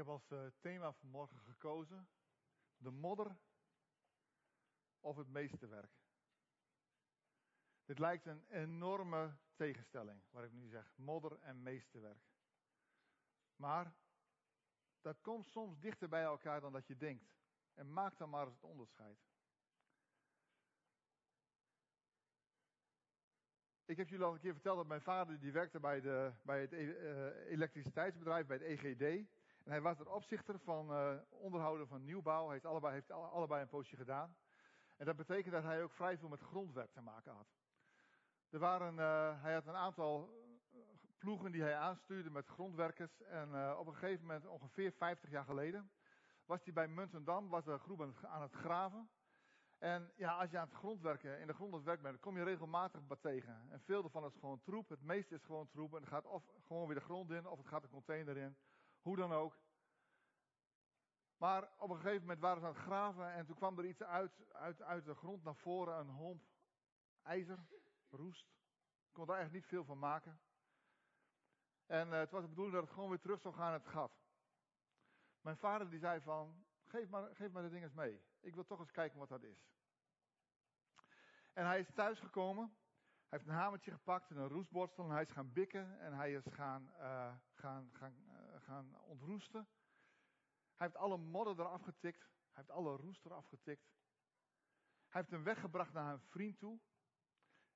heb als uh, thema vanmorgen gekozen de modder of het meesterwerk. Dit lijkt een enorme tegenstelling, waar ik nu zeg, modder en meesterwerk. Maar dat komt soms dichter bij elkaar dan dat je denkt. En maak dan maar eens het onderscheid. Ik heb jullie al een keer verteld dat mijn vader die werkte bij, de, bij het uh, elektriciteitsbedrijf, bij het EGD. Hij was er opzichter van uh, onderhouden van nieuwbouw. Hij heeft allebei, heeft allebei een poosje gedaan. En dat betekent dat hij ook vrij veel met grondwerk te maken had. Er waren, uh, hij had een aantal ploegen die hij aanstuurde met grondwerkers. En op een gegeven moment, ongeveer 50 jaar geleden, was hij bij Muntendam, was de groep aan het graven. En ja, als je aan het grondwerken, in de grond werk bent, kom je regelmatig wat tegen. En veel ervan is gewoon troep. Het meeste is gewoon troep. En het gaat of gewoon weer de grond in, of het gaat de container in. Hoe dan ook. Maar op een gegeven moment waren ze aan het graven en toen kwam er iets uit, uit, uit de grond naar voren. Een homp ijzer, roest. Ik kon daar echt niet veel van maken. En uh, het was de bedoeling dat het gewoon weer terug zou gaan in het gat. Mijn vader die zei van, geef maar, geef maar de dingen eens mee. Ik wil toch eens kijken wat dat is. En hij is thuisgekomen. Hij heeft een hamertje gepakt en een roestborstel. En hij is gaan bikken. En hij is gaan, uh, gaan, gaan, uh, gaan ontroesten. Hij heeft alle modder eraf getikt. Hij heeft alle roest eraf getikt. Hij heeft hem weggebracht naar een vriend toe.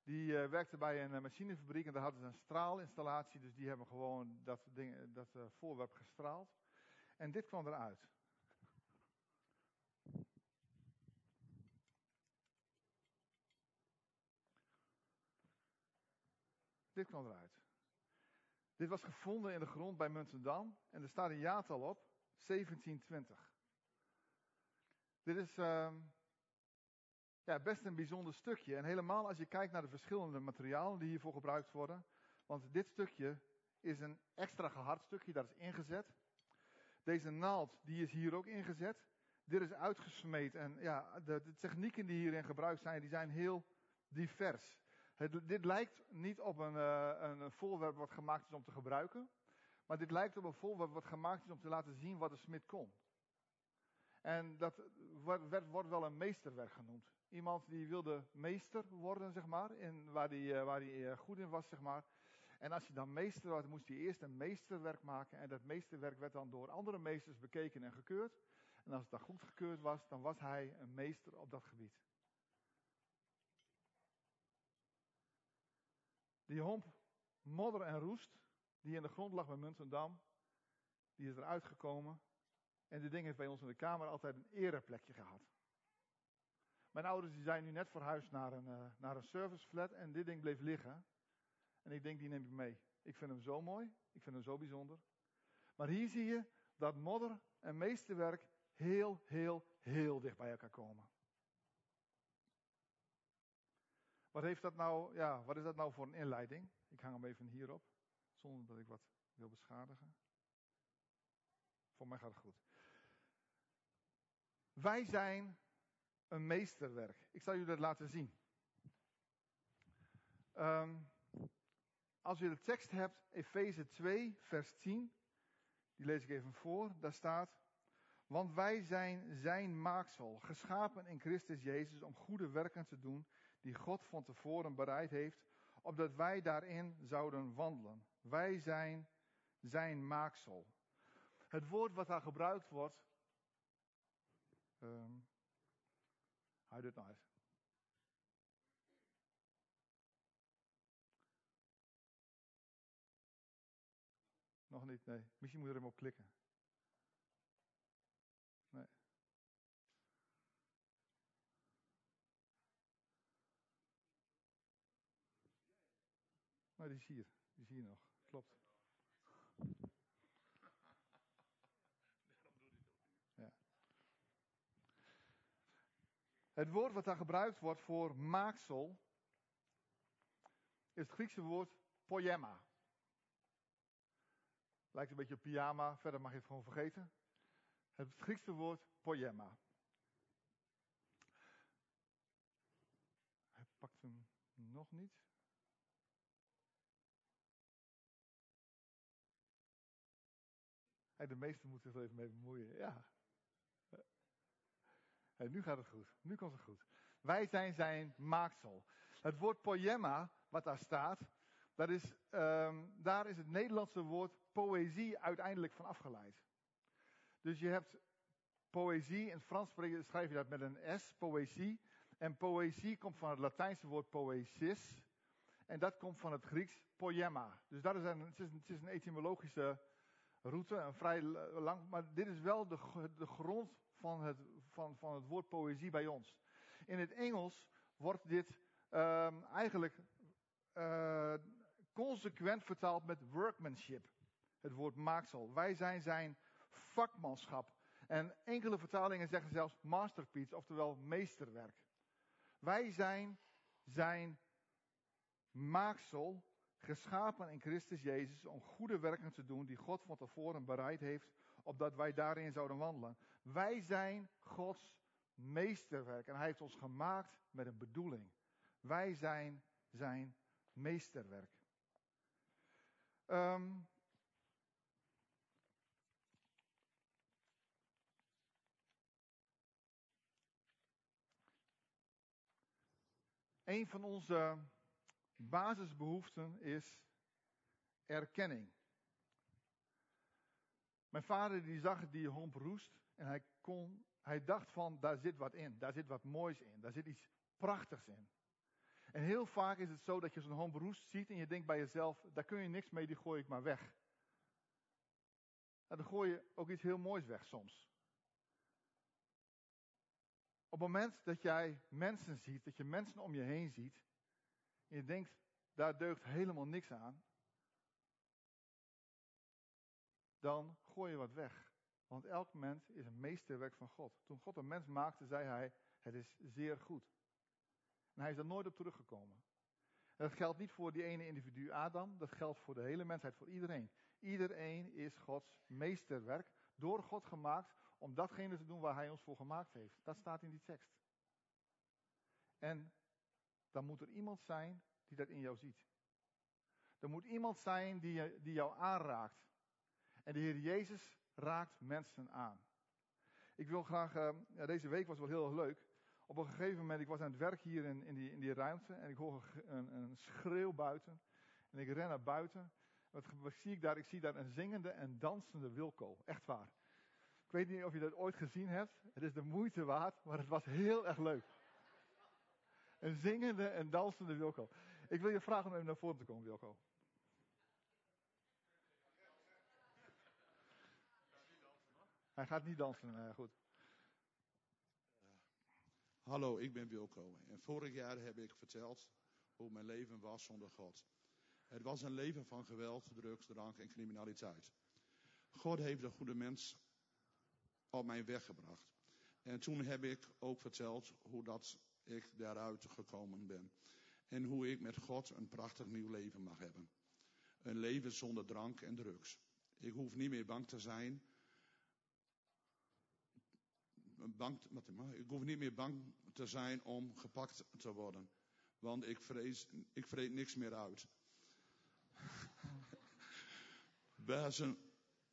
Die uh, werkte bij een machinefabriek en daar hadden ze een straalinstallatie. Dus die hebben gewoon dat, ding, dat voorwerp gestraald. En dit kwam eruit. Dit kwam eruit. Dit was gevonden in de grond bij Muntendam en er staat een jaartal op, 1720. Dit is uh, ja, best een bijzonder stukje. En helemaal als je kijkt naar de verschillende materialen die hiervoor gebruikt worden. Want dit stukje is een extra gehard stukje, dat is ingezet. Deze naald, die is hier ook ingezet. Dit is uitgesmeed. En ja, de, technieken die hierin gebruikt zijn, die zijn heel divers. Het, dit lijkt niet op een, uh, een voorwerp wat gemaakt is om te gebruiken. Maar dit lijkt op een voorwerp wat gemaakt is om te laten zien wat de smid kon. En dat werd, wordt wel een meesterwerk genoemd. Iemand die wilde meester worden, zeg maar, in, waar hij uh, waar die, uh, goed in was, zeg maar. En als je dan meester was, moest je eerst een meesterwerk maken. En dat meesterwerk werd dan door andere meesters bekeken en gekeurd. En als het dan goed gekeurd was, dan was hij een meester op dat gebied. Die homp modder en roest, die in de grond lag bij Muntendam, die is eruit gekomen. En dit ding heeft bij ons in de kamer altijd een ereplekje gehad. Mijn ouders die zijn nu net verhuisd naar een, uh, naar een serviceflat en dit ding bleef liggen. En ik denk, die neem ik mee. Ik vind hem zo mooi, ik vind hem zo bijzonder. Maar hier zie je dat modder en meesterwerk heel, heel, heel dicht bij elkaar komen. Wat, heeft dat nou, ja, wat is dat nou voor een inleiding? Ik hang hem even hierop, zonder dat ik wat wil beschadigen. Voor mij gaat het goed. Wij zijn een meesterwerk. Ik zal jullie dat laten zien. Um, als je de tekst hebt, Efeze 2, vers 10, die lees ik even voor. Daar staat, want wij zijn zijn maaksel, geschapen in Christus Jezus om goede werken te doen, die God van tevoren bereid heeft, opdat wij daarin zouden wandelen. Wij zijn zijn maaksel. Het woord wat daar gebruikt wordt, um, nou eens. Nog niet, nee. Misschien moet je er hem op klikken. Nee. Nou, die is hier. Die zie je nog. Klopt. Ja. Het woord wat daar gebruikt wordt voor maaksel is het Griekse woord poema. Lijkt een beetje op pyjama, verder mag je het gewoon vergeten. Het Griekse woord poema. Hij pakt hem nog niet. De meesten moeten zich er even mee bemoeien. Ja. Hey, nu gaat het goed. Nu komt het goed. Wij zijn zijn maaksel. Het woord poema, wat daar staat, dat is, um, daar is het Nederlandse woord poëzie uiteindelijk van afgeleid. Dus je hebt poëzie, in het Frans schrijf je dat met een S, poëzie. En poëzie komt van het Latijnse woord poesis. En dat komt van het Grieks poema. Dus dat is een, het, is een, het is een etymologische route, een vrij lang. Maar dit is wel de, de grond van het, van, van het woord poëzie bij ons. In het Engels wordt dit um, eigenlijk uh, consequent vertaald met workmanship. Het woord maaksel. Wij zijn zijn vakmanschap. En enkele vertalingen zeggen zelfs masterpiece, oftewel meesterwerk. Wij zijn zijn maaksel, geschapen in Christus Jezus om goede werken te doen die God van tevoren bereid heeft, opdat wij daarin zouden wandelen. Wij zijn Gods meesterwerk en Hij heeft ons gemaakt met een bedoeling. Wij zijn zijn meesterwerk. Um, een van onze basisbehoeften is erkenning. Mijn vader die zag die homp roest en hij, kon, hij dacht van daar zit wat in, daar zit wat moois in, daar zit iets prachtigs in. En heel vaak is het zo dat je zo'n homp roest ziet en je denkt bij jezelf, daar kun je niks mee, die gooi ik maar weg. En dan gooi je ook iets heel moois weg soms. Op het moment dat jij mensen ziet, dat je mensen om je heen ziet, en je denkt, daar deugt helemaal niks aan, dan gooi je wat weg. Want elk mens is een meesterwerk van God. Toen God een mens maakte, zei hij, het is zeer goed. En hij is er nooit op teruggekomen. En dat geldt niet voor die ene individu Adam, dat geldt voor de hele mensheid, voor iedereen. Iedereen is Gods meesterwerk, door God gemaakt, om datgene te doen waar hij ons voor gemaakt heeft. Dat staat in die tekst. En dan moet er iemand zijn die dat in jou ziet. Er moet iemand zijn die, die jou aanraakt. En de Heer Jezus raakt mensen aan. Ik wil graag, uh, deze week was wel heel erg leuk. Op een gegeven moment, ik was aan het werk hier in, in, die, in die ruimte en ik hoor een, een schreeuw buiten. En ik ren naar buiten. Wat, wat, zie ik daar? Ik zie daar een zingende en dansende Wilco. Echt waar. Ik weet niet of je dat ooit gezien hebt. Het is de moeite waard, maar het was heel erg leuk. Een zingende en dansende Wilco. Ik wil je vragen om even naar voren te komen, Wilco. Hij gaat niet dansen, uh, goed. Hallo, ik ben Wilco. En vorig jaar heb ik verteld hoe mijn leven was zonder God. Het was een leven van geweld, drugs, drank en criminaliteit. God heeft de goede mens op mijn weg gebracht. En toen heb ik ook verteld hoe dat ik daaruit gekomen ben. En hoe ik met God een prachtig nieuw leven mag hebben. Een leven zonder drank en drugs. Ik hoef niet meer bang te zijn. Bang, ik hoef niet meer bang te zijn om gepakt te worden. Want ik vrees, ik vreet niks meer uit. waar, ze,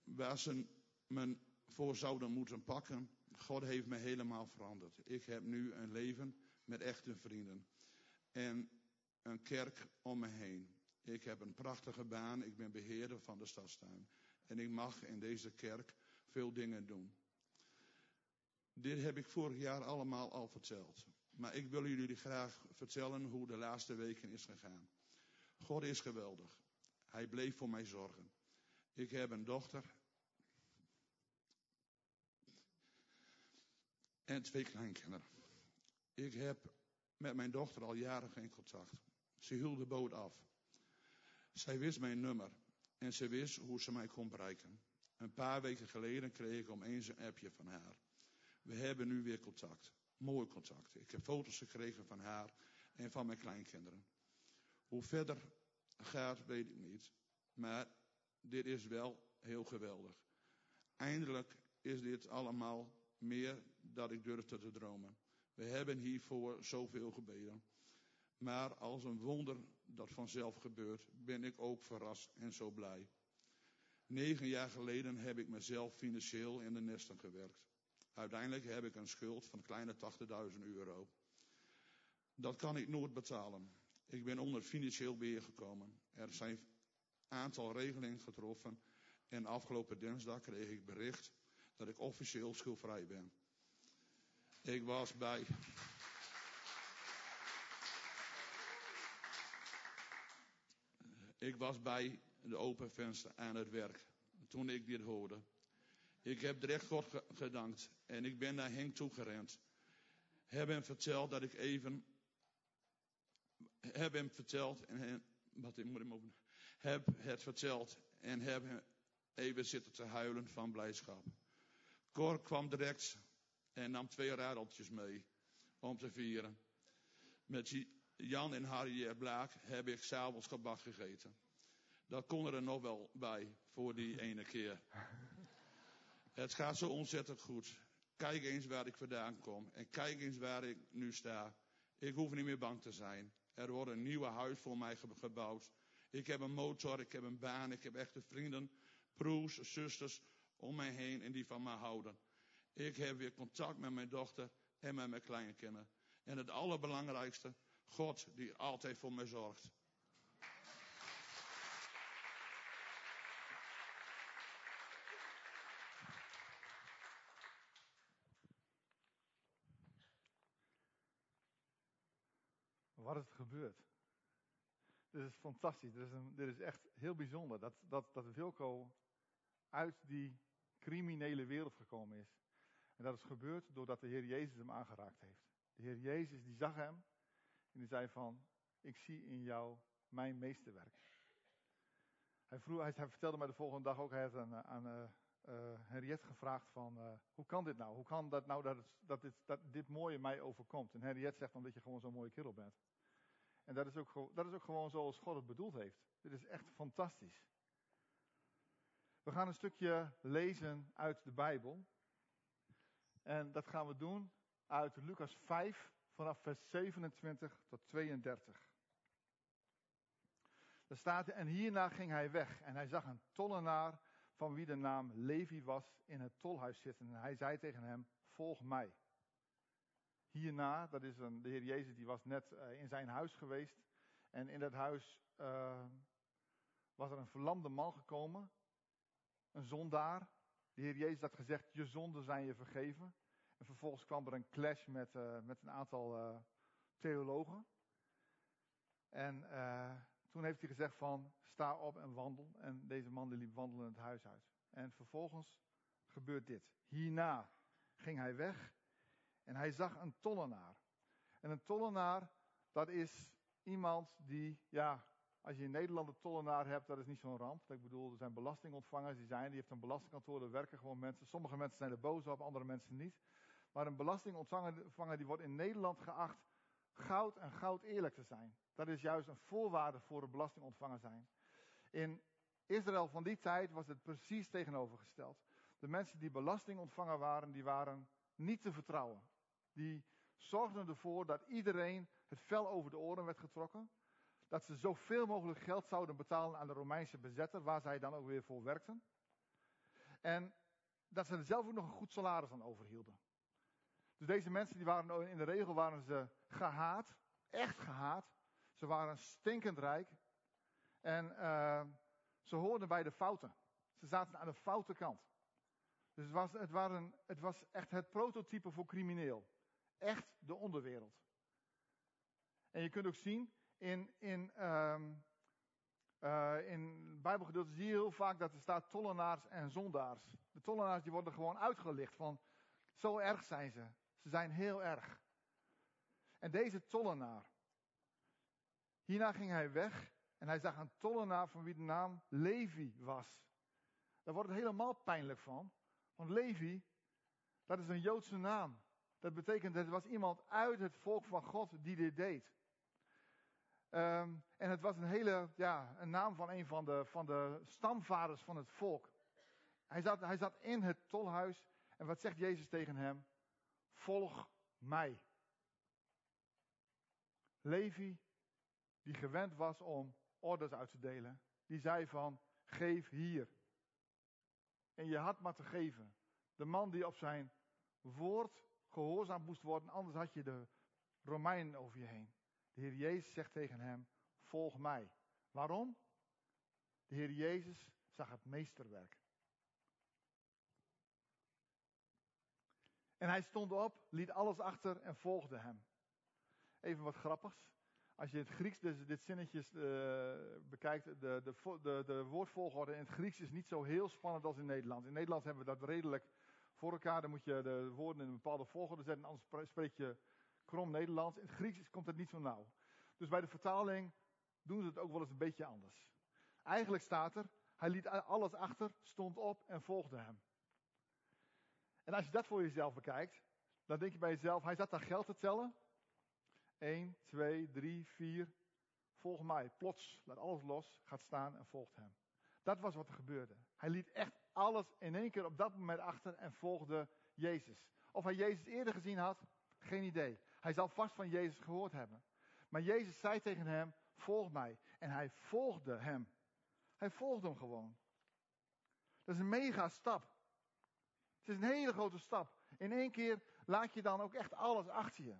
waar ze me voor zouden moeten pakken, God heeft me helemaal veranderd. Ik heb nu een leven met echte vrienden. En een kerk om me heen. Ik heb een prachtige baan. Ik ben beheerder van de stadstuin. En ik mag in deze kerk veel dingen doen. Dit heb ik vorig jaar allemaal al verteld. Maar ik wil jullie graag vertellen hoe de laatste weken is gegaan. God is geweldig. Hij bleef voor mij zorgen. Ik heb een dochter. En twee kleinkinderen. Ik heb met mijn dochter al jaren geen contact. Ze hield de boot af. Zij wist mijn nummer en ze wist hoe ze mij kon bereiken. Een paar weken geleden kreeg ik opeens een appje van haar. We hebben nu weer contact. Mooi contact. Ik heb foto's gekregen van haar en van mijn kleinkinderen. Hoe verder gaat, weet ik niet. Maar dit is wel heel geweldig. Eindelijk is dit allemaal meer dan ik durfde te dromen. We hebben hiervoor zoveel gebeden. Maar als een wonder dat vanzelf gebeurt, ben ik ook verrast en zo blij. Negen jaar geleden heb ik mezelf financieel in de nesten gewerkt. Uiteindelijk heb ik een schuld van kleine 80.000 euro. Dat kan ik nooit betalen. Ik ben onder financieel beheer gekomen. Er zijn aantal regelingen getroffen. En afgelopen dinsdag kreeg ik bericht dat ik officieel schuldvrij ben. Ik was bij. Ik was bij de open venster aan het werk toen ik dit hoorde. Ik heb direct God gedankt en ik ben naar Henk toegerend. Heb hem verteld dat ik even. Heb hem verteld en. Wat ik moet hem openen. Heb het verteld en heb hem even zitten te huilen van blijdschap. Cor kwam direct en nam twee radeltjes mee om te vieren. Met Jan en Harry Blaak heb ik s'avonds gebak gegeten. Dat kon er nog wel bij voor die ene keer. Het gaat zo ontzettend goed. Kijk eens waar ik vandaan kom. En kijk eens waar ik nu sta. Ik hoef niet meer bang te zijn. Er wordt een nieuwe huis voor mij gebouwd. Ik heb een motor, ik heb een baan, ik heb echte vrienden, broers, zusters om mij heen en die van mij houden. Ik heb weer contact met mijn dochter en met mijn kleinkinderen. En het allerbelangrijkste, God die altijd voor mij zorgt. Wat is er gebeurd? Dit is fantastisch. Dit is, dit is echt heel bijzonder. Dat, dat, dat Wilco uit die criminele wereld gekomen is. En dat is gebeurd doordat de Heer Jezus hem aangeraakt heeft. De Heer Jezus die zag hem en die zei van, ik zie in jou mijn meesterwerk. Hij, vroeg, hij, vertelde mij de volgende dag ook, hij had aan, uh, uh, Henriette gevraagd van, uh, hoe kan dit nou? Hoe kan dat nou dat, het, dat, dit, dat dit mooie mij overkomt? En Henriette zegt omdat je gewoon zo'n mooie kerel bent. En dat is, ook, dat is ook gewoon zoals God het bedoeld heeft. Dit is echt fantastisch. We gaan een stukje lezen uit de Bijbel. En dat gaan we doen uit Lucas 5 vanaf vers 27 tot 32. Er staat, en hierna ging hij weg en hij zag een tollenaar van wie de naam Levi was in het tolhuis zitten. En hij zei tegen hem, volg mij. Hierna, dat is een, de Heer Jezus, die was net uh, in zijn huis geweest. En in dat huis uh, was er een verlamde man gekomen, een zondaar. De Heer Jezus had gezegd, je zonden zijn je vergeven. En vervolgens kwam er een clash met, uh, met een aantal theologen. En toen heeft hij gezegd van, sta op en wandel. En deze man liep wandelen het huis uit. En vervolgens gebeurt dit. Hierna ging hij weg en hij zag een tollenaar. En een tollenaar, dat is iemand die, ja, als je in Nederland een tollenaar hebt, dat is niet zo'n ramp. Ik bedoel, er zijn belastingontvangers die zijn, die heeft een belastingkantoor, daar werken gewoon mensen. Sommige mensen zijn er boos op, andere mensen niet. Maar een belastingontvanger die wordt in Nederland geacht goud en goud eerlijk te zijn. Dat is juist een voorwaarde voor een belastingontvanger zijn. In Israël van die tijd was het precies tegenovergesteld. De mensen die belastingontvanger waren, die waren niet te vertrouwen. Die zorgden ervoor dat iedereen het vel over de oren werd getrokken. Dat ze zoveel mogelijk geld zouden betalen aan de Romeinse bezetter, waar zij dan ook weer voor werkten. En dat ze er zelf ook nog een goed salaris aan overhielden. Dus deze mensen die waren in de regel waren ze gehaat, echt gehaat. Ze waren stinkend rijk. En uh, ze hoorden bij de fouten. Ze zaten aan de foute kant. Dus het was, het, waren, het was echt het prototype voor crimineel. Echt de onderwereld. En je kunt ook zien in, in, um, uh, in Bijbelgedeelten zie je heel vaak dat er staat tollenaars en zondaars. De tollenaars die worden gewoon uitgelicht van zo erg zijn ze. Ze zijn heel erg. En deze tollenaar. Hierna ging hij weg en hij zag een tollenaar van wie de naam Levi was. Daar wordt het helemaal pijnlijk van. Want Levi, dat is een Joodse naam. Dat betekent dat het was iemand uit het volk van God die dit deed. Um, en het was een hele, ja, een naam van een van de, van de stamvaders van het volk. Hij zat, hij zat in het tolhuis. En wat zegt Jezus tegen hem? Volg mij. Levi, die gewend was om orders uit te delen, die zei van, geef hier. en je hart maar te geven. De man die op zijn woord gehoorzaam moest worden, anders had je de Romeinen over je heen. De Heer Jezus zegt tegen hem, volg mij. Waarom? De Heer Jezus zag het meesterwerk. En hij stond op, liet alles achter en volgde hem. Even wat grappigs. Als je het Grieks dus dit zinnetje uh, bekijkt, de, de, de woordvolgorde in het Grieks is niet zo heel spannend als in Nederland. In Nederland hebben we dat redelijk voor elkaar. Dan moet je de woorden in een bepaalde volgorde zetten, anders spreek je krom Nederlands. In het Grieks komt het niet zo nauw. Dus bij de vertaling doen ze het ook wel eens een beetje anders. Eigenlijk staat er, hij liet alles achter, stond op en volgde hem. En als je dat voor jezelf bekijkt, dan denk je bij jezelf, hij zat daar geld te tellen. 1, 2, 3, 4. Volg mij. Plots, laat alles los, gaat staan en volgt hem. Dat was wat er gebeurde. Hij liet echt alles in één keer op dat moment achter en volgde Jezus. Of hij Jezus eerder gezien had, geen idee. Hij zal vast van Jezus gehoord hebben. Maar Jezus zei tegen hem, volg mij. En hij volgde hem. Hij volgde hem gewoon. Dat is een mega stap. Het is een hele grote stap. In één keer laat je dan ook echt alles achter je.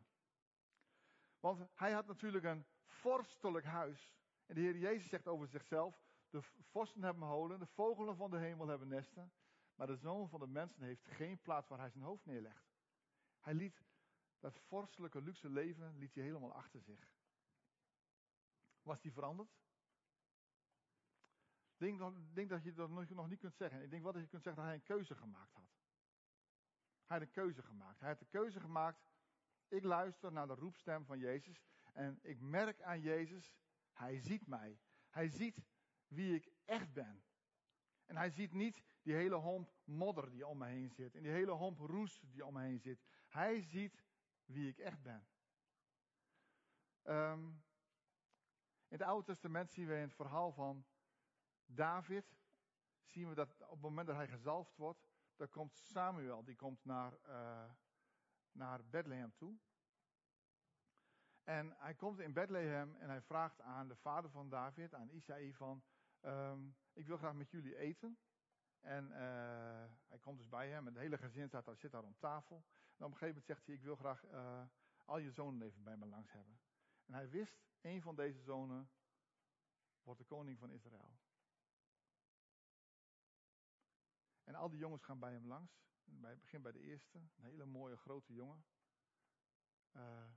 Want hij had natuurlijk een vorstelijk huis. En de Heer Jezus zegt over zichzelf: De vorsten hebben holen, de vogelen van de hemel hebben nesten. Maar de zoon van de mensen heeft geen plaats waar hij zijn hoofd neerlegt. Hij liet dat vorstelijke luxe leven liet hij helemaal achter zich. Was die veranderd? Ik denk, denk, dat je dat nog niet kunt zeggen. Ik denk wel dat je kunt zeggen dat hij een keuze gemaakt had. Hij had een keuze gemaakt. Hij had de keuze gemaakt. Ik luister naar de roepstem van Jezus. En ik merk aan Jezus. Hij ziet mij. Hij ziet wie ik echt ben. En hij ziet niet die hele homp modder die om me heen zit. En die hele homp roes die om me heen zit. Hij ziet wie ik echt ben. Um, in het Oude Testament zien we in het verhaal van David. Zien we dat op het moment dat hij gezalfd wordt. Dan komt Samuel, die komt naar, uh, naar Bethlehem toe. En hij komt in Bethlehem en hij vraagt aan de vader van David, aan Isaïe van, um, ik wil graag met jullie eten. En uh, hij komt dus bij hem het hele gezin daar, zit daar om tafel. En op een gegeven moment zegt hij, ik wil graag uh, al je zonen even bij me langs hebben. En hij wist, een van deze zonen wordt de koning van Israël. En al die jongens gaan bij hem langs. Bij, begin bij de eerste, een hele mooie grote jongen. Uh,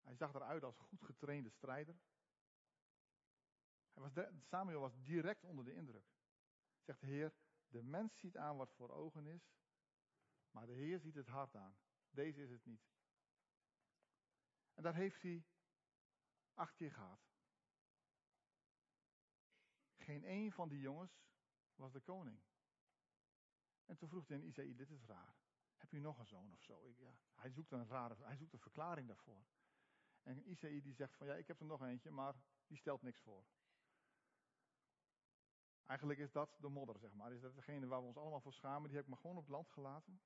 hij zag eruit als goed getrainde strijder. Hij was Samuel was direct onder de indruk. Zegt de Heer, de mens ziet aan wat voor ogen is, maar de Heer ziet het hart aan. Deze is het niet. En dat heeft hij acht keer gehad. Geen één van die jongens was de koning. En toen vroeg hij in Isaïe, dit is raar. Heb u nog een zoon of zo? Ik, ja, hij, zoekt een rare, hij zoekt een verklaring daarvoor. En Isaïe die zegt van, ja, ik heb er nog eentje, maar die stelt niks voor. Eigenlijk is dat de modder, zeg maar. Is dat degene waar we ons allemaal voor schamen. Die heb ik maar gewoon op het land gelaten.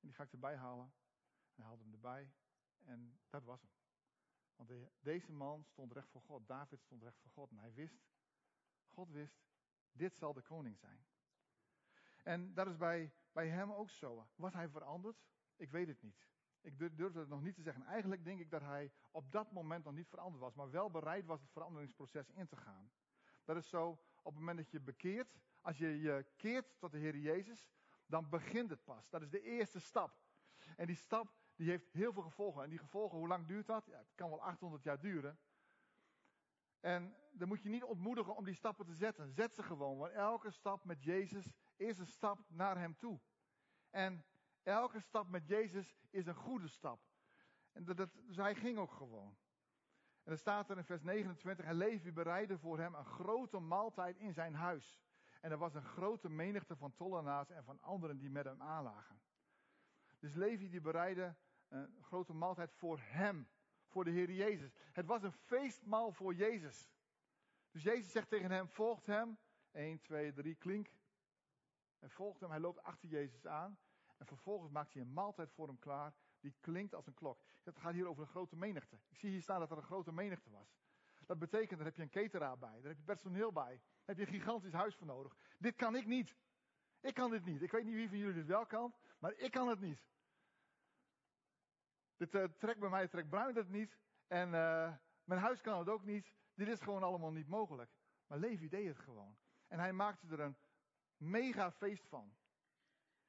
En die ga ik erbij halen. En hij haalde hem erbij. En dat was hem. Want deze man stond recht voor God. David stond recht voor God. En hij wist, God wist, dit zal de koning zijn. En dat is bij, bij hem ook zo. Was hij veranderd? Ik weet het niet. Ik durf het nog niet te zeggen. Eigenlijk denk ik dat hij op dat moment nog niet veranderd was, maar wel bereid was het veranderingsproces in te gaan. Dat is zo op het moment dat je bekeert, als je je keert tot de Heer Jezus, dan begint het pas. Dat is de eerste stap. En die stap die heeft heel veel gevolgen. En die gevolgen, hoe lang duurt dat? Ja, het kan wel 800 jaar duren. En dan moet je niet ontmoedigen om die stappen te zetten. Zet ze gewoon, want elke stap met Jezus is een stap naar Hem toe. En elke stap met Jezus is een goede stap. En dat, dat, dus hij ging ook gewoon. En dan staat er in vers 29, en Levi bereidde voor hem een grote maaltijd in zijn huis. En er was een grote menigte van tollenaars en van anderen die met hem aanlagen. Dus Levi die bereidde een grote maaltijd voor hem, voor de Heer Jezus. Het was een feestmaal voor Jezus. Dus Jezus zegt tegen hem, volgt hem. 1, 2, 3, klink. En volgt hem, hij loopt achter Jezus aan. En vervolgens maakt hij een maaltijd voor hem klaar die klinkt als een klok. Het gaat hier over een grote menigte. Ik zie hier staan dat er een grote menigte was. Dat betekent, daar heb je een cateraar bij, daar heb je personeel bij, daar heb je een gigantisch huis voor nodig. Dit kan ik niet. Ik kan dit niet. Ik weet niet wie van jullie dit wel kan, maar ik kan het niet. Dit uh, trekt bij mij, trekt Bruin het niet. En uh, mijn huis kan het ook niet. Dit is gewoon allemaal niet mogelijk. Maar Levi deed het gewoon. En hij maakte er een mega feest van.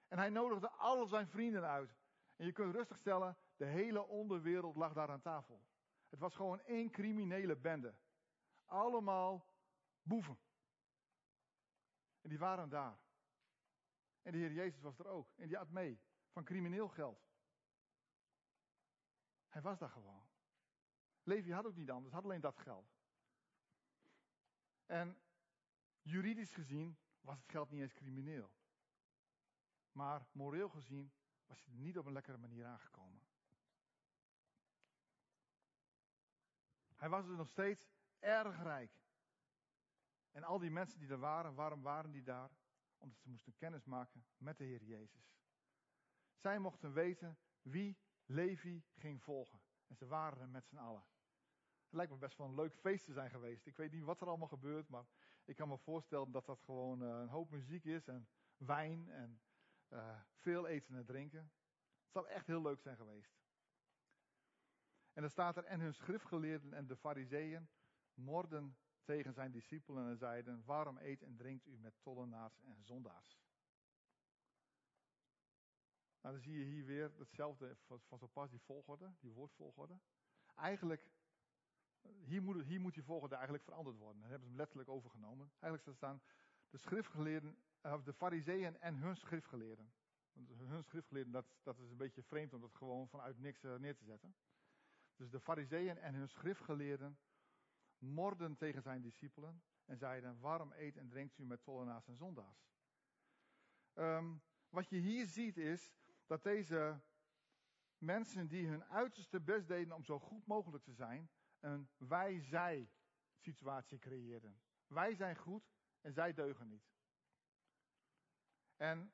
En hij nodigde al zijn vrienden uit. En je kunt rustig stellen, de hele onderwereld lag daar aan tafel. Het was gewoon één criminele bende. Allemaal boeven. En die waren daar. En de Heer Jezus was er ook. En die had mee van crimineel geld. Hij was daar gewoon. Levi had ook niet anders, had alleen dat geld. En juridisch gezien was het geld niet eens crimineel. Maar moreel gezien was hij niet op een lekkere manier aangekomen. Hij was dus nog steeds erg rijk. En al die mensen die er waren, waarom waren die daar? Omdat ze moesten kennis maken met de Heer Jezus. Zij mochten weten wie Levi ging volgen. En ze waren er met z'n allen. Het lijkt me best wel een leuk feest te zijn geweest. Ik weet niet wat er allemaal gebeurt, maar ik kan me voorstellen dat dat gewoon uh, een hoop muziek is en wijn en uh, veel eten en drinken. Het zou echt heel leuk zijn geweest. En dan staat er, en hun schriftgeleerden en de fariseeën morden tegen zijn discipelen en zeiden, waarom eet en drinkt u met tollenaars en zondaars? Nou, dan zie je hier weer hetzelfde van zo pas, die volgorde, die woordvolgorde. Eigenlijk, hier moet, hier moet die volgorde eigenlijk veranderd worden. Dat hebben ze hem letterlijk overgenomen. Eigenlijk staat staan, de schriftgeleerden, of de fariseeën en hun schriftgeleerden. Hun schriftgeleerden, dat, dat is een beetje vreemd om dat gewoon vanuit niks uh, neer te zetten. Dus de fariseeën en hun schriftgeleerden morden tegen zijn discipelen en zeiden, waarom eet en drinkt u met tollenaars en zondaars? Um, wat je hier ziet is dat deze mensen die hun uiterste best deden om zo goed mogelijk te zijn, een wij-zij situatie creëerden. Wij zijn goed en zij deugen niet. En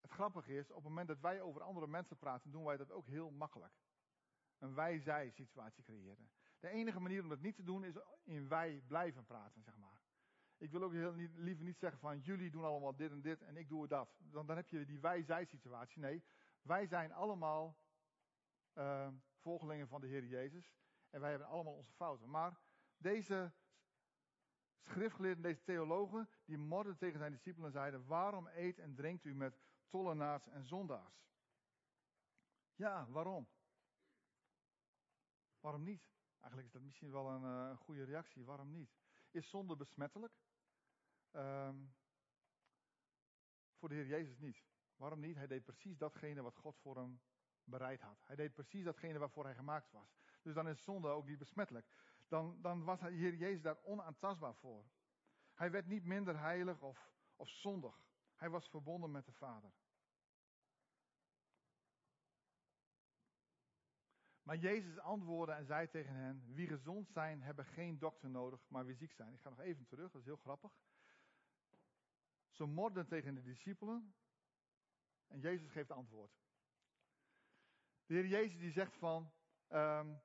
het grappige is, op het moment dat wij over andere mensen praten, doen wij dat ook heel makkelijk. Een wij-zij situatie creëren. De enige manier om dat niet te doen is in wij blijven praten, zeg maar. Ik wil ook heel niet, liever niet zeggen van jullie doen allemaal dit en dit en ik doe dat. Dan, dan heb je die wij-zij situatie. Nee, wij zijn allemaal uh, volgelingen van de Heer Jezus. En wij hebben allemaal onze fouten. Maar deze schriftgeleerden, deze theologen, die morden tegen zijn discipelen en zeiden, waarom eet en drinkt u met tollenaars en zondaars? Ja, waarom? Waarom niet? Eigenlijk is dat misschien wel een, een goede reactie. Waarom niet? Is zonde besmettelijk? Um, voor de Heer Jezus niet. Waarom niet? Hij deed precies datgene wat God voor hem bereid had. Hij deed precies datgene waarvoor hij gemaakt was. Dus dan is zonde ook niet besmettelijk. Dan, dan was de Heer Jezus daar onaantastbaar voor. Hij werd niet minder heilig of, of zondig. Hij was verbonden met de Vader. Maar Jezus antwoordde en zei tegen hen: Wie gezond zijn, hebben geen dokter nodig, maar wie ziek zijn. Ik ga nog even terug, dat is heel grappig. Ze morden tegen de discipelen. En Jezus geeft antwoord. De Heer Jezus die zegt van, um,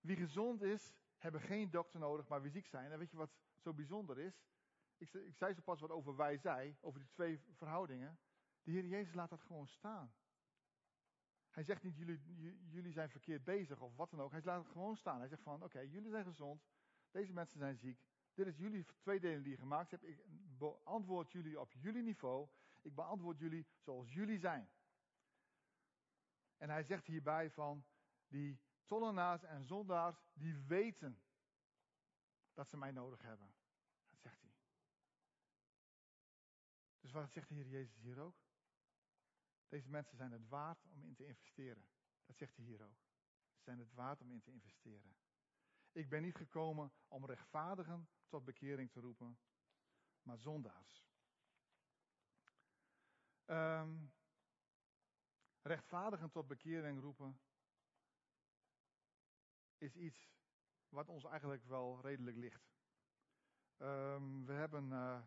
wie gezond is, hebben geen dokter nodig, maar wie ziek zijn. En weet je wat zo bijzonder is? Ik, ik zei zo pas wat over wij zij, over die twee verhoudingen. De Heer Jezus laat dat gewoon staan. Hij zegt niet, jullie, jullie zijn verkeerd bezig of wat dan ook. Hij laat het gewoon staan. Hij zegt van, oké, jullie zijn gezond. Deze mensen zijn ziek. Dit is jullie tweedeling die je gemaakt hebt. Ik beantwoord jullie op jullie niveau. Ik beantwoord jullie zoals jullie zijn. En hij zegt hierbij van, die tollenaars en zondaars, die weten dat ze mij nodig hebben. Dat zegt hij. Dus wat zegt de Heer Jezus hier ook? Deze mensen zijn het waard om in te investeren. Dat zegt hij hier ook. Ze zijn het waard om in te investeren. Ik ben niet gekomen om rechtvaardigen tot bekering te roepen, maar zondaars. Um, rechtvaardigen tot bekering roepen is iets wat ons eigenlijk wel redelijk ligt. Um, we hebben, uh,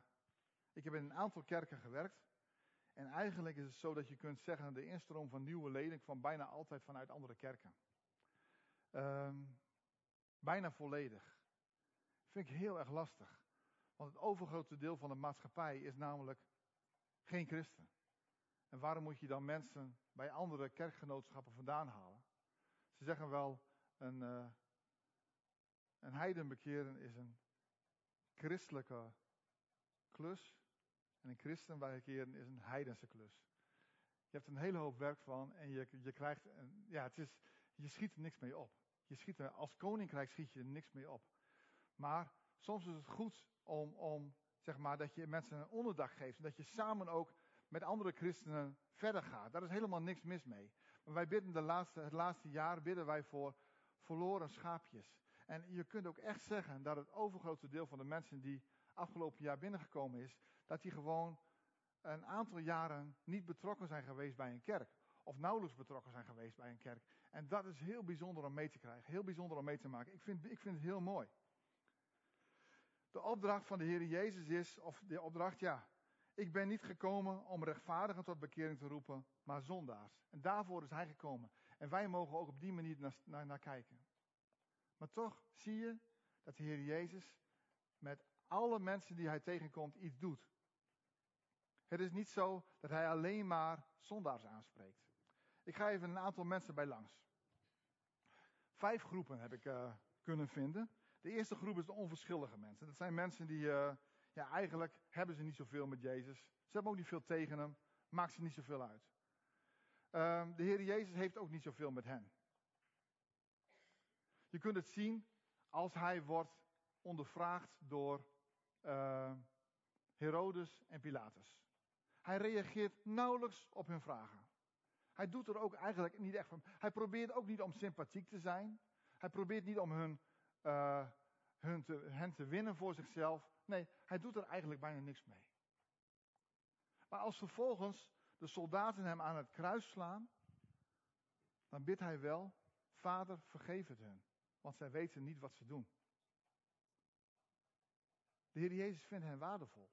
ik heb in een aantal kerken gewerkt. En eigenlijk is het zo dat je kunt zeggen, de instroom van nieuwe leden kwam bijna altijd vanuit andere kerken. Um, bijna volledig. Vind ik heel erg lastig. Want het overgrote deel van de maatschappij is namelijk geen christen. En waarom moet je dan mensen bij andere kerkgenootschappen vandaan halen? Ze zeggen wel, een, uh, een heiden bekeren is een christelijke klus. En een christen bekeren is een heidense klus. Je hebt een hele hoop werk van en je, je krijgt, ja, het is, je schiet er niks mee op. Je schiet er, als koninkrijk schiet je er niks mee op. Maar soms is het goed om, om zeg maar, dat je mensen een onderdak geeft. En dat je samen ook met andere christenen verder gaat. Daar is helemaal niks mis mee. Maar wij bidden de laatste, het laatste jaar bidden wij voor verloren schaapjes. En je kunt ook echt zeggen dat het overgrote deel van de mensen die afgelopen jaar binnengekomen is, dat die gewoon een aantal jaren niet betrokken zijn geweest bij een kerk. Of nauwelijks betrokken zijn geweest bij een kerk. En dat is heel bijzonder om mee te krijgen. Heel bijzonder om mee te maken. Ik vind, ik vind het heel mooi. De opdracht van de Heer Jezus is, of de opdracht, ja. Ik ben niet gekomen om rechtvaardigen tot bekering te roepen, maar zondaars. En daarvoor is Hij gekomen. En wij mogen ook op die manier naar, naar, kijken. Maar toch zie je dat de Heer Jezus met alle mensen die Hij tegenkomt iets doet. Het is niet zo dat Hij alleen maar zondaars aanspreekt. Ik ga even een aantal mensen bij langs. Vijf groepen heb ik uh, kunnen vinden. De eerste groep is de onverschillige mensen. Dat zijn mensen die, uh, ja, eigenlijk hebben ze niet zoveel met Jezus. Ze hebben ook niet veel tegen hem. Maakt ze niet zoveel uit. Uh, de Heer Jezus heeft ook niet zoveel met hen. Je kunt het zien als hij wordt ondervraagd door uh, Herodes en Pilatus. Hij reageert nauwelijks op hun vragen. Hij doet er ook eigenlijk niet echt van. Hij probeert ook niet om sympathiek te zijn. Hij probeert niet om hun, uh, hun hen te winnen voor zichzelf. Nee, hij doet er eigenlijk bijna niks mee. Maar als vervolgens de soldaten hem aan het kruis slaan, dan bidt hij wel, Vader, vergeef het hun, want zij weten niet wat ze doen. De Heer Jezus vindt hen waardevol.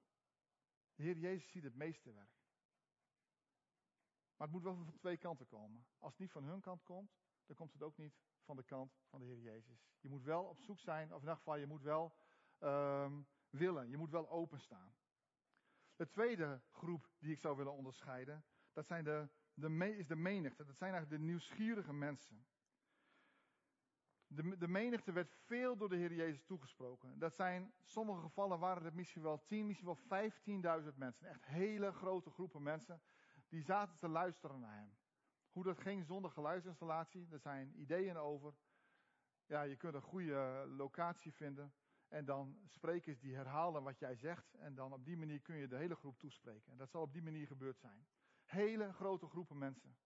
De Heer Jezus ziet het meeste werk. Maar het moet wel van twee kanten komen. Als het niet van hun kant komt, dan komt het ook niet van de kant van de Heer Jezus. Je moet wel op zoek zijn, of in ieder geval, je moet wel um, willen. Je moet wel openstaan. De tweede groep die ik zou willen onderscheiden, dat zijn de, de, is de menigte. Dat zijn eigenlijk de nieuwsgierige mensen. De, de menigte werd veel door de Heer Jezus toegesproken. Dat zijn, sommige gevallen waren het misschien wel 10, misschien wel 15.000 mensen. Echt hele grote groepen mensen die zaten te luisteren naar hem. Hoe dat ging zonder geluidsinstallatie, daar zijn ideeën over. Ja, je kunt een goede locatie vinden. En dan sprekers die herhalen wat jij zegt. En dan op die manier kun je de hele groep toespreken. En dat zal op die manier gebeurd zijn. Hele grote groepen mensen.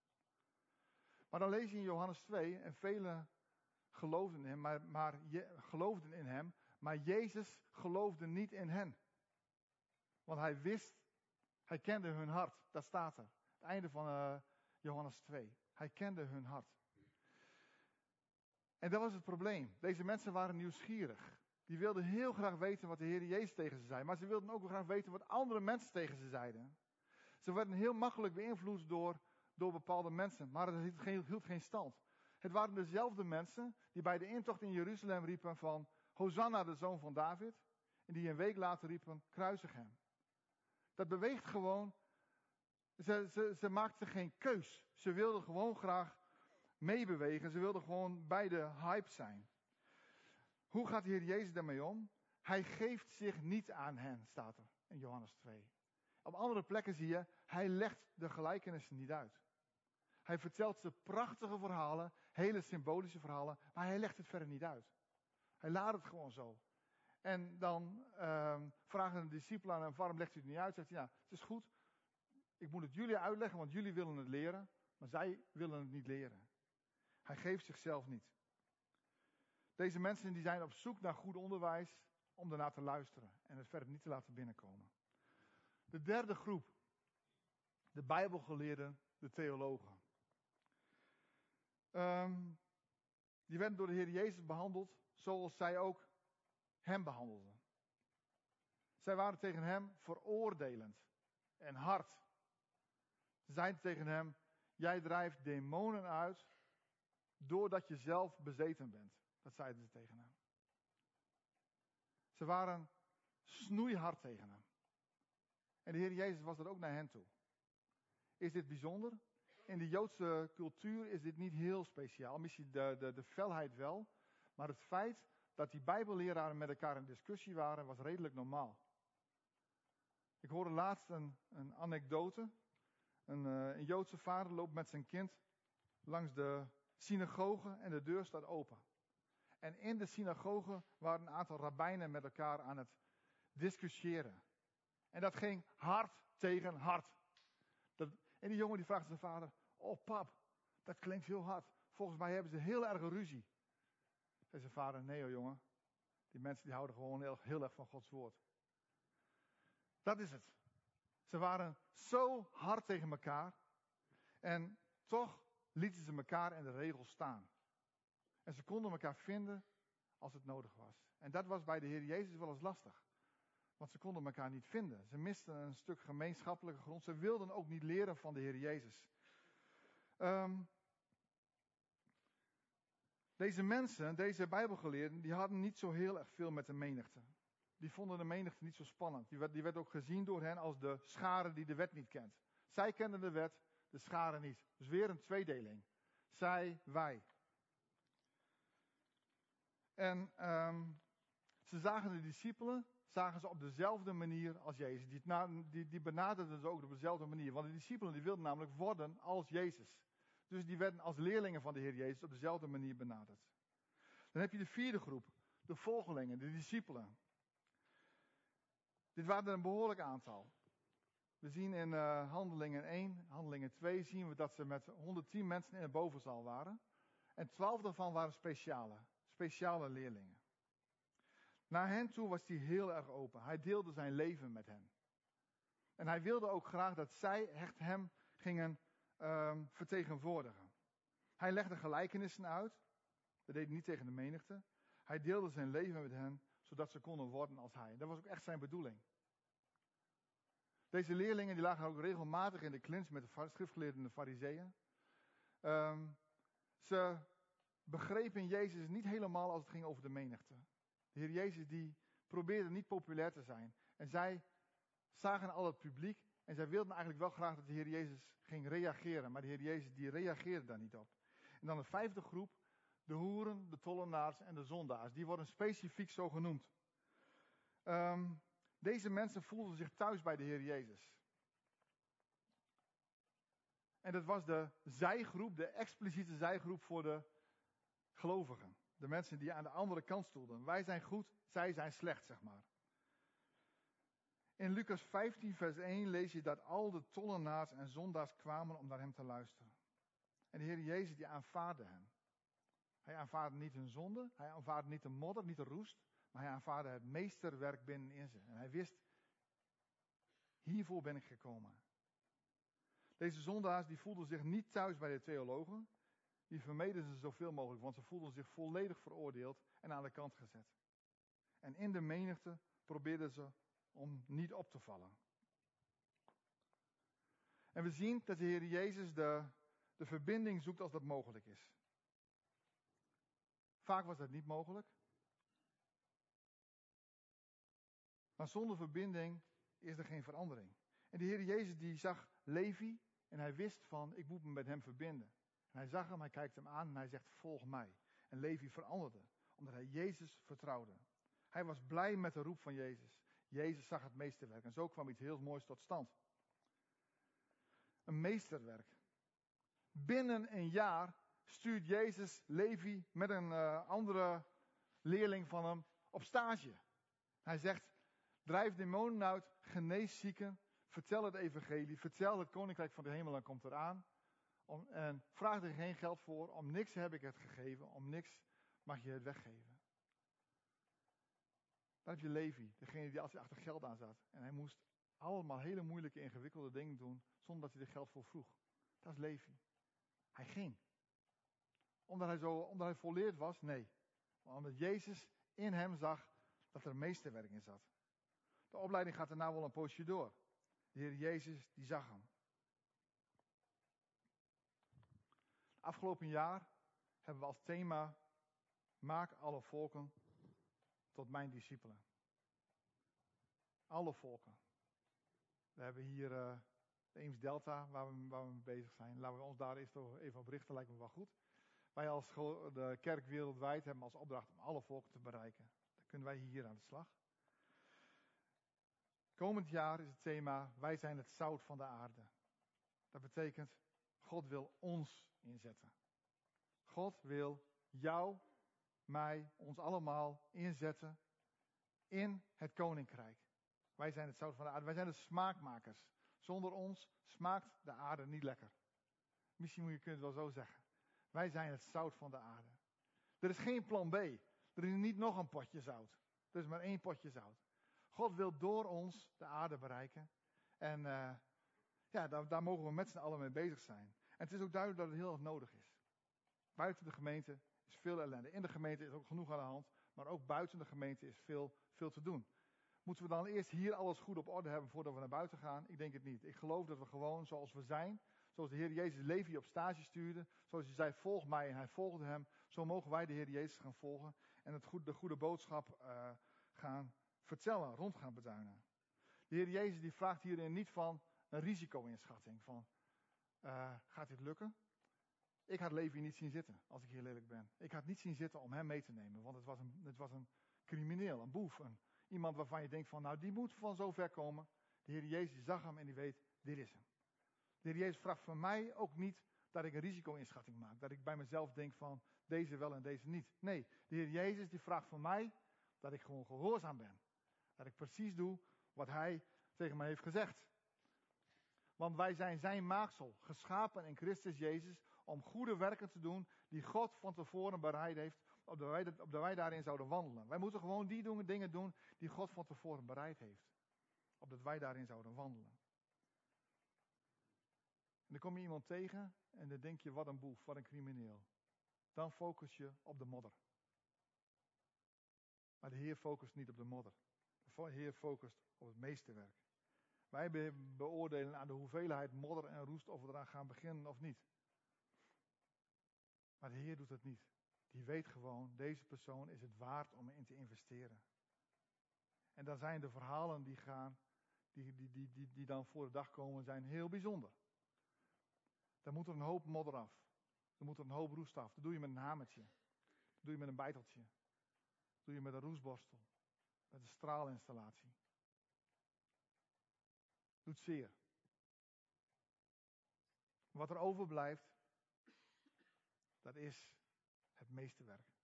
Maar dan lees je in Johannes 2, en velen geloofden in hem, maar, maar geloofden in hem, maar Jezus geloofde niet in hen. Want hij wist, hij kende hun hart. Dat staat er. Het einde van uh, Johannes 2. Hij kende hun hart. En dat was het probleem. Deze mensen waren nieuwsgierig. Die wilden heel graag weten wat de Heer Jezus tegen ze zei. Maar ze wilden ook graag weten wat andere mensen tegen ze zeiden. Ze werden heel makkelijk beïnvloed door, door bepaalde mensen. Maar het hield geen, geen stand. Het waren dezelfde mensen die bij de intocht in Jeruzalem riepen van Hosanna, de zoon van David. En die een week later riepen, kruisig hem. Dat beweegt gewoon. Ze, ze, ze maakten geen keus. Ze wilden gewoon graag meebewegen. Ze wilden gewoon bij de hype zijn. Hoe gaat de Heer Jezus daarmee om? Hij geeft zich niet aan hen, staat er in Johannes 2. Op andere plekken zie je, hij legt de gelijkenissen niet uit. Hij vertelt ze prachtige verhalen, hele symbolische verhalen, maar hij legt het verder niet uit. Hij laat het gewoon zo. En dan um, vragen de discipelen aan hem, waarom legt u het niet uit? Zegt hij, ja, het is goed, ik moet het jullie uitleggen, want jullie willen het leren, maar zij willen het niet leren. Hij geeft zichzelf niet. Deze mensen die zijn op zoek naar goed onderwijs om daarna te luisteren en het verder niet te laten binnenkomen. De derde groep, de Bijbelgeleerden, de theologen. Um, die werden door de Heer Jezus behandeld zoals zij ook hem behandelden. Zij waren tegen hem veroordelend en hard. Ze zeiden tegen hem: Jij drijft demonen uit doordat je zelf bezeten bent. Dat zeiden ze tegen hem. Ze waren snoeihard tegen hem. En de Heer Jezus was er ook naar hen toe. Is dit bijzonder? In de Joodse cultuur is dit niet heel speciaal. Misschien de, de, de felheid wel. Maar het feit dat die Bijbelleraren met elkaar in discussie waren, was redelijk normaal. Ik hoorde laatst een, een anekdote. Een, uh, een Joodse vader loopt met zijn kind langs de synagoge en de deur staat open. En in de synagoge waren een aantal rabbijnen met elkaar aan het discussiëren. En dat ging hard tegen hard. Dat, en die jongen die vraagt zijn vader, oh pap, dat klinkt heel hard. Volgens mij hebben ze heel erg ruzie. Zei zijn vader, nee hoor jongen, die mensen die houden gewoon heel, heel erg van Gods woord. Dat is het. Ze waren zo hard tegen elkaar. En toch lieten ze elkaar in de regels staan. En ze konden elkaar vinden als het nodig was. En dat was bij de Heer Jezus wel eens lastig. Want ze konden elkaar niet vinden. Ze misten een stuk gemeenschappelijke grond. Ze wilden ook niet leren van de Heer Jezus. Um, deze mensen, deze Bijbelgeleerden, die hadden niet zo heel erg veel met de menigte. Die vonden de menigte niet zo spannend. Die werd ook gezien door hen als de schare die de wet niet kent. Zij kenden de wet, de schare niet. Dus weer een tweedeling. Zij, wij. En um, ze zagen de discipelen, zagen ze op dezelfde manier als Jezus. Die, die, benaderden ze ook op dezelfde manier. Want de discipelen die wilden namelijk worden als Jezus. Dus die werden als leerlingen van de Heer Jezus op dezelfde manier benaderd. Dan heb je de vierde groep, de volgelingen, de discipelen. Dit waren er een behoorlijk aantal. We zien in uh, Handelingen 1, Handelingen 2, zien we dat ze met 110 mensen in de bovenzaal waren. En 12 daarvan waren speciale, speciale leerlingen. Naar hen toe was hij heel erg open. Hij deelde zijn leven met hen. En hij wilde ook graag dat zij echt hem gingen um, vertegenwoordigen. Hij legde gelijkenissen uit. Dat deed hij niet tegen de menigte. Hij deelde zijn leven met hen, zodat ze konden worden als hij. Dat was ook echt zijn bedoeling. Deze leerlingen die lagen ook regelmatig in de klins met de schriftgeleerden en de fariseeën. Um, ze begrepen Jezus niet helemaal als het ging over de menigte. De Heer Jezus die probeerde niet populair te zijn. En zij zagen al het publiek en zij wilden eigenlijk wel graag dat de Heer Jezus ging reageren. Maar de Heer Jezus die reageerde daar niet op. En dan de vijfde groep, de hoeren, de tollenaars en de zondaars. Die worden specifiek zo genoemd. Um, deze mensen voelden zich thuis bij de Heer Jezus. En dat was de zijgroep, de expliciete zijgroep voor de gelovigen. De mensen die aan de andere kant stonden. Wij zijn goed, zij zijn slecht, zeg maar. In Lucas 15, vers 1 lees je dat al de tollenaars en zondaars kwamen om naar hem te luisteren. En de Heer Jezus die aanvaarde hen. Hij aanvaarde niet hun zonde, hij aanvaarde niet de modder, niet de roest, maar hij aanvaarde het meesterwerk binnenin ze. En hij wist, hiervoor ben ik gekomen. Deze zondaars die voelden zich niet thuis bij de theologen. Die vermeden ze zoveel mogelijk, want ze voelden zich volledig veroordeeld en aan de kant gezet. En in de menigte probeerden ze om niet op te vallen. En we zien dat de Heer Jezus de, de verbinding zoekt als dat mogelijk is. Vaak was dat niet mogelijk. Maar zonder verbinding is er geen verandering. En de Heer Jezus die zag Levi en hij wist van, ik moet me met hem verbinden. Hij zag hem, hij kijkt hem aan en hij zegt, volg mij. En Levi veranderde, omdat hij Jezus vertrouwde. Hij was blij met de roep van Jezus. Jezus zag het meesterwerk en zo kwam iets heel moois tot stand. Een meesterwerk. Binnen een jaar stuurt Jezus Levi met een uh, andere leerling van hem op stage. Hij zegt, Drijf demonen uit, genees zieken, vertel het evangelie, vertel het koninkrijk van de hemel en komt eraan. Om, en vraag er geen geld voor, om niks heb ik het gegeven, om niks mag je het weggeven. Dan heb je Levi, degene die altijd achter geld aan zat. En hij moest allemaal hele moeilijke, ingewikkelde dingen doen, zonder dat hij er geld voor vroeg. Dat is Levi. Hij ging. Omdat hij, zo, omdat hij volleerd was? Nee. Maar omdat Jezus in hem zag dat er meesterwerk in zat. De opleiding gaat daarna wel een poosje door. De Heer Jezus, die zag hem. Afgelopen jaar hebben we als thema Maak alle volken tot mijn discipelen. Alle volken. We hebben hier uh, de Eems Delta, waar we, waar we mee bezig zijn. Laten we ons daar eerst even op richten, lijkt me wel goed. Wij als de kerk wereldwijd hebben als opdracht om alle volken te bereiken. Dan kunnen wij hier aan de slag. Komend jaar is het thema Wij zijn het zout van de aarde. Dat betekent God wil ons inzetten. God wil jou, mij, ons allemaal inzetten in het koninkrijk. Wij zijn het zout van de aarde. Wij zijn de smaakmakers. Zonder ons smaakt de aarde niet lekker. Misschien moet je het wel zo zeggen. Wij zijn het zout van de aarde. Er is geen plan B. Er is niet nog een potje zout. Er is maar één potje zout. God wil door ons de aarde bereiken. En uh, ja, daar, daar, mogen we met z'n allen mee bezig zijn. En het is ook duidelijk dat het heel erg nodig is. Buiten de gemeente is veel ellende. In de gemeente is ook genoeg aan de hand. Maar ook buiten de gemeente is veel, veel te doen. Moeten we dan eerst hier alles goed op orde hebben voordat we naar buiten gaan? Ik denk het niet. Ik geloof dat we gewoon zoals we zijn, zoals de Heer Jezus Levi op stage stuurde, zoals hij zei, volg mij en hij volgde hem, zo mogen wij de Heer Jezus gaan volgen en het de goede boodschap uh, gaan vertellen, rond gaan beduinen. De Heer Jezus die vraagt hierin niet van een risico-inschatting, van uh, gaat dit lukken? Ik had Levi niet zien zitten, als ik hier lelijk ben. Ik had niet zien zitten om hem mee te nemen, want het was een, het was een crimineel, een boef, een, Iemand waarvan je denkt van, nou die moet van zo ver komen. De Heer Jezus zag hem en die weet, dit is hem. De Heer Jezus vraagt van mij ook niet dat ik een risico-inschatting maak. Dat ik bij mezelf denk van, deze wel en deze niet. Nee, de Heer Jezus die vraagt van mij dat ik gewoon gehoorzaam ben. Dat ik precies doe wat hij tegen mij heeft gezegd. Want wij zijn zijn maaksel, geschapen in Christus Jezus, om goede werken te doen die God van tevoren bereid heeft opdat wij, opdat wij daarin zouden wandelen. Wij moeten gewoon die dingen doen die God van tevoren bereid heeft. Opdat wij daarin zouden wandelen. En dan kom je iemand tegen en dan denk je, wat een boef, wat een crimineel. Dan focus je op de modder. Maar de Heer focust niet op de modder. De Heer focust op het meeste werk. Wij beoordelen aan de hoeveelheid modder en roest of we eraan gaan beginnen of niet. Maar de Heer doet dat niet die weet gewoon, deze persoon is het waard om in te investeren. En dan zijn de verhalen die gaan, die, die, die, die, die dan voor de dag komen, zijn heel bijzonder. Dan moet er een hoop modder af. Dan moet er een hoop roest af. Dat doe je met een hamertje. Dat doe je met een bijteltje. Dat doe je met een roestborstel. Met een straalinstallatie. Doet zeer. Wat er overblijft, dat is het meeste werk.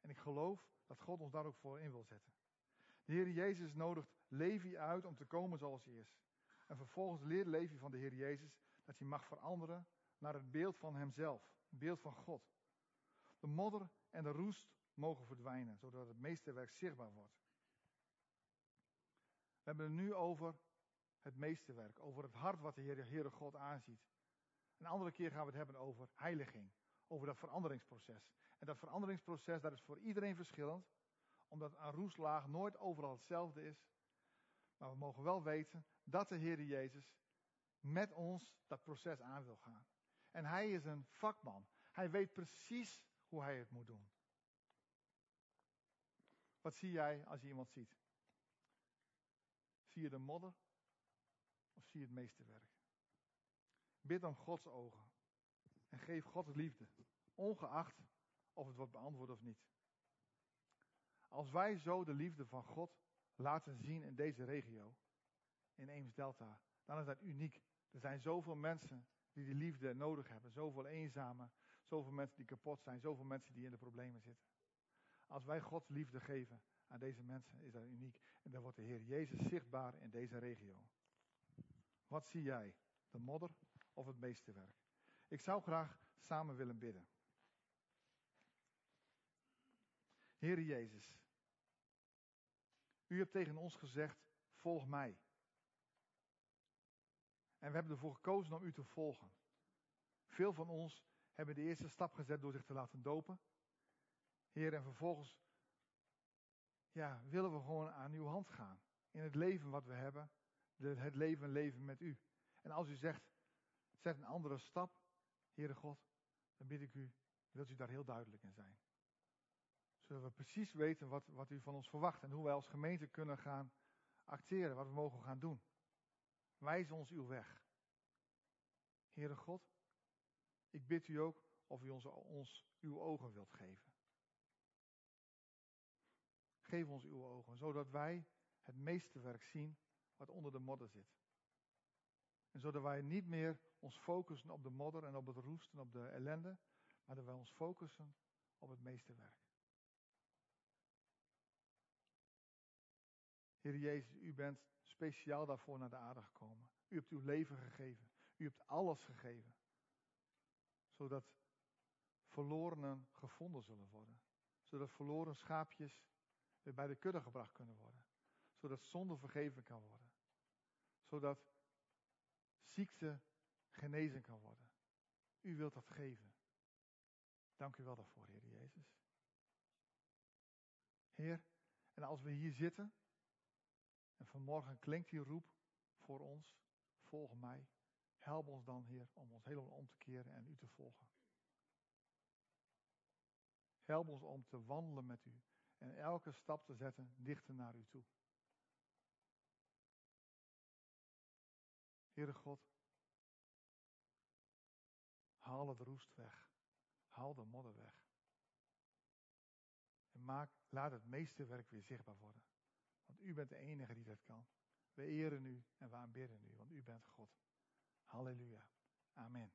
En ik geloof dat God ons daar ook voor in wil zetten. De Heer Jezus nodigt Levi uit om te komen zoals hij is. En vervolgens leert Levi van de Heer Jezus dat hij mag veranderen naar het beeld van hemzelf, het beeld van God. De modder en de roest mogen verdwijnen, zodat het meeste werk zichtbaar wordt. We hebben het nu over het meeste werk, over het hart wat de Heer, Heere God aanziet. Een andere keer gaan we het hebben over heiliging, over dat veranderingsproces. En dat veranderingsproces, dat is voor iedereen verschillend. Omdat een roestlaag nooit overal hetzelfde is. Maar we mogen wel weten dat de Heer Jezus met ons dat proces aan wil gaan. En hij is een vakman. Hij weet precies hoe hij het moet doen. Wat zie jij als je iemand ziet? Zie je de modder of zie je het meeste werk? Bid om Gods ogen en geef God liefde, ongeacht of het wordt beantwoord of niet. Als wij zo de liefde van God laten zien in deze regio, in Eems Delta, dan is dat uniek. Er zijn zoveel mensen die die liefde nodig hebben, zoveel eenzamen, zoveel mensen die kapot zijn, zoveel mensen die in de problemen zitten. Als wij Gods liefde geven aan deze mensen, is dat uniek. En dan wordt de Heer Jezus zichtbaar in deze regio. Wat zie jij? De modder of het meeste werk? Ik zou graag samen willen bidden. Heer Jezus, u hebt tegen ons gezegd, volg mij. En we hebben ervoor gekozen om u te volgen. Veel van ons hebben de eerste stap gezet door zich te laten dopen. Heer, en vervolgens ja, willen we gewoon aan uw hand gaan. In het leven wat we hebben, het leven leven met u. En als u zegt, zet een andere stap, Heere God, dan bid ik u, wilt u daar heel duidelijk in zijn zullen we precies weten wat, wat u van ons verwacht en hoe wij als gemeente kunnen gaan acteren, wat we mogen gaan doen. Wijs ons uw weg. Heere God, ik bid u ook of u ons, ons uw ogen wilt geven. Geef ons uw ogen, zodat wij het meeste werk zien wat onder de modder zit. En zodat wij niet meer ons focussen op de modder en op het roest en op de ellende, maar dat wij ons focussen op het meeste werk. Heer Jezus, u bent speciaal daarvoor naar de aarde gekomen. U hebt uw leven gegeven. U hebt alles gegeven. Zodat verlorenen gevonden zullen worden. Zodat verloren schaapjes weer bij de kudde gebracht kunnen worden. Zodat zonde vergeven kan worden. Zodat ziekte genezen kan worden. U wilt dat geven. Dank u wel daarvoor, Heer Jezus. Heer, en als we hier zitten, en vanmorgen klinkt die roep voor ons, volg mij. Help ons dan, Heer, om ons helemaal om te keren en u te volgen. Help ons om te wandelen met u en elke stap te zetten dichter naar u toe. Heere God, haal het roest weg. Haal de modder weg. En maak, laat het meeste werk weer zichtbaar worden. Want u bent de enige die dat kan. We eren u en we aanbidden u, want u bent God. Halleluja. Amen.